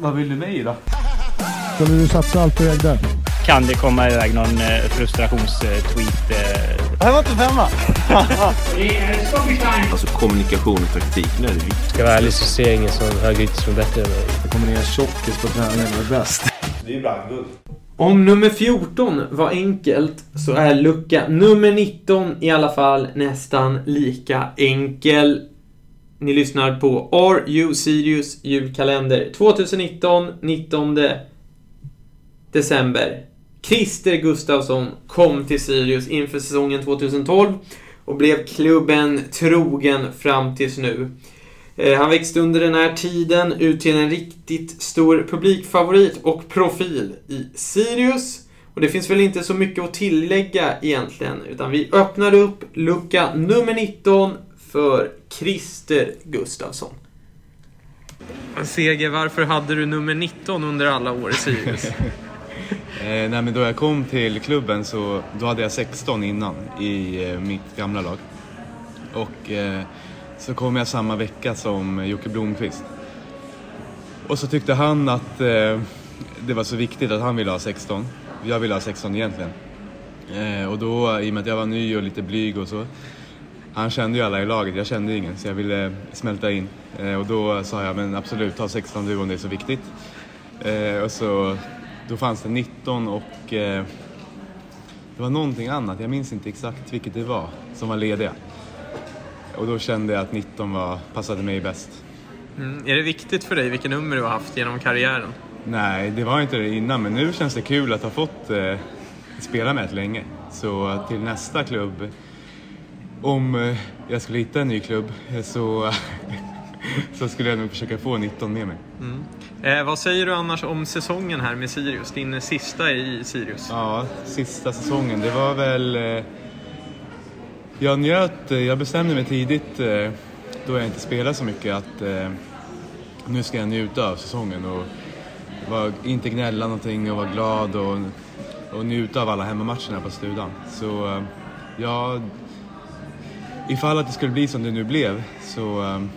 Vad vill du mig då? Skulle du satsa allt du ägde? Kan det komma iväg någon eh, frustrationstweet? Eh, Det här var inte femma. Alltså kommunikation och taktik, nu är det viktigt. Ska jag vara ärlig så ser jag ingen som högerytter som är bättre än mig. Det kommer ner tjockis på träningen och är bäst. Det är ju brandguld. Om nummer 14 var enkelt så är lucka nummer 19 i alla fall nästan lika enkel. Ni lyssnar på Are You Serious julkalender 2019, 19 december. Christer Gustafsson kom till Sirius inför säsongen 2012 och blev klubben trogen fram tills nu. Eh, han växte under den här tiden ut till en riktigt stor publikfavorit och profil i Sirius. Och det finns väl inte så mycket att tillägga egentligen, utan vi öppnar upp lucka nummer 19 för Christer Gustafsson. Seger, varför hade du nummer 19 under alla år i Sirius? Eh, nej, men då jag kom till klubben så då hade jag 16 innan i eh, mitt gamla lag. Och eh, så kom jag samma vecka som Jocke Blomqvist. Och så tyckte han att eh, det var så viktigt att han ville ha 16. Jag ville ha 16 egentligen. Eh, och då, i och med att jag var ny och lite blyg och så, han kände ju alla i laget, jag kände ingen så jag ville smälta in. Eh, och då sa jag, men absolut, ta 16 du om det är så viktigt. Eh, och så, då fanns det 19 och eh, det var någonting annat, jag minns inte exakt vilket det var, som var lediga. Och då kände jag att 19 var, passade mig bäst. Mm. Är det viktigt för dig vilket nummer du har haft genom karriären? Nej, det var inte det innan, men nu känns det kul att ha fått eh, spela med ett länge. Så till nästa klubb, om eh, jag skulle hitta en ny klubb, eh, så, så skulle jag nog försöka få 19 med mig. Eh, vad säger du annars om säsongen här med Sirius? Din sista i Sirius. Ja, sista säsongen, det var väl... Eh, jag njöt, eh, jag bestämde mig tidigt eh, då jag inte spelade så mycket att nu ska jag njuta av säsongen och var, inte gnälla någonting och vara glad och, och njuta av alla hemmamatcherna på Studan. Så eh, ja, ifall att det skulle bli som det nu blev så, ehm,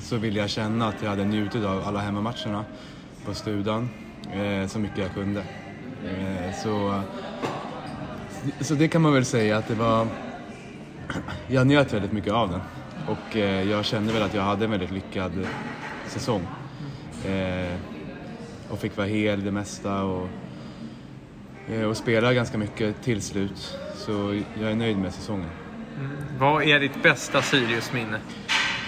så ville jag känna att jag hade njutit av alla hemmamatcherna på Studan eh, så mycket jag kunde. Eh, så, så det kan man väl säga att det var... Jag njöt väldigt mycket av den och eh, jag kände väl att jag hade en väldigt lyckad säsong. Och fick vara hel det mesta och, och spela ganska mycket till slut. Så jag är nöjd med säsongen. Vad är ditt bästa Sirius-minne?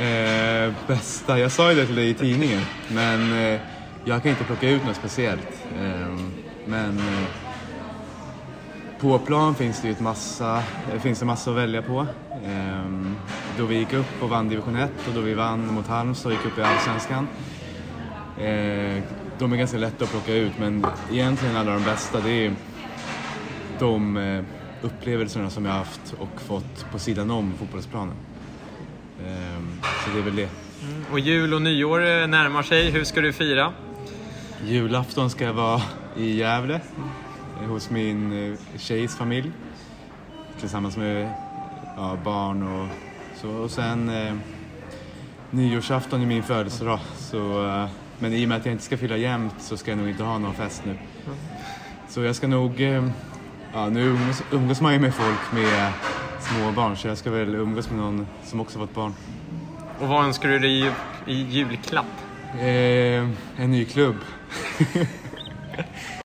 Eh, bästa, jag sa ju det till dig i tidningen, men eh, jag kan inte plocka ut något speciellt. Eh, men eh, på plan finns det ju ett massa, det finns en massa att välja på. Eh, då vi gick upp och vann division 1 och då vi vann mot Halmstad och gick upp i Allsvenskan. Eh, de är ganska lätta att plocka ut, men egentligen alla de bästa, det är de eh, upplevelserna som jag haft och fått på sidan om fotbollsplanen. Ehm, Så det är väl det. Och jul och nyår eh, närmar sig. Hur ska du fira? Julafton ska jag vara i Gävle eh, hos min eh, tjejs familj tillsammans med ja, barn och så. Och sen eh, nyårsafton är min födelsedag. Så, eh, men i och med att jag inte ska fylla jämnt så ska jag nog inte ha någon fest nu. Så jag ska nog... Eh, ja, nu umgås, umgås man ju med folk med små barn så jag ska väl umgås med någon som också fått barn. Och vad önskar du dig i, i julklapp? Eh, en ny klubb.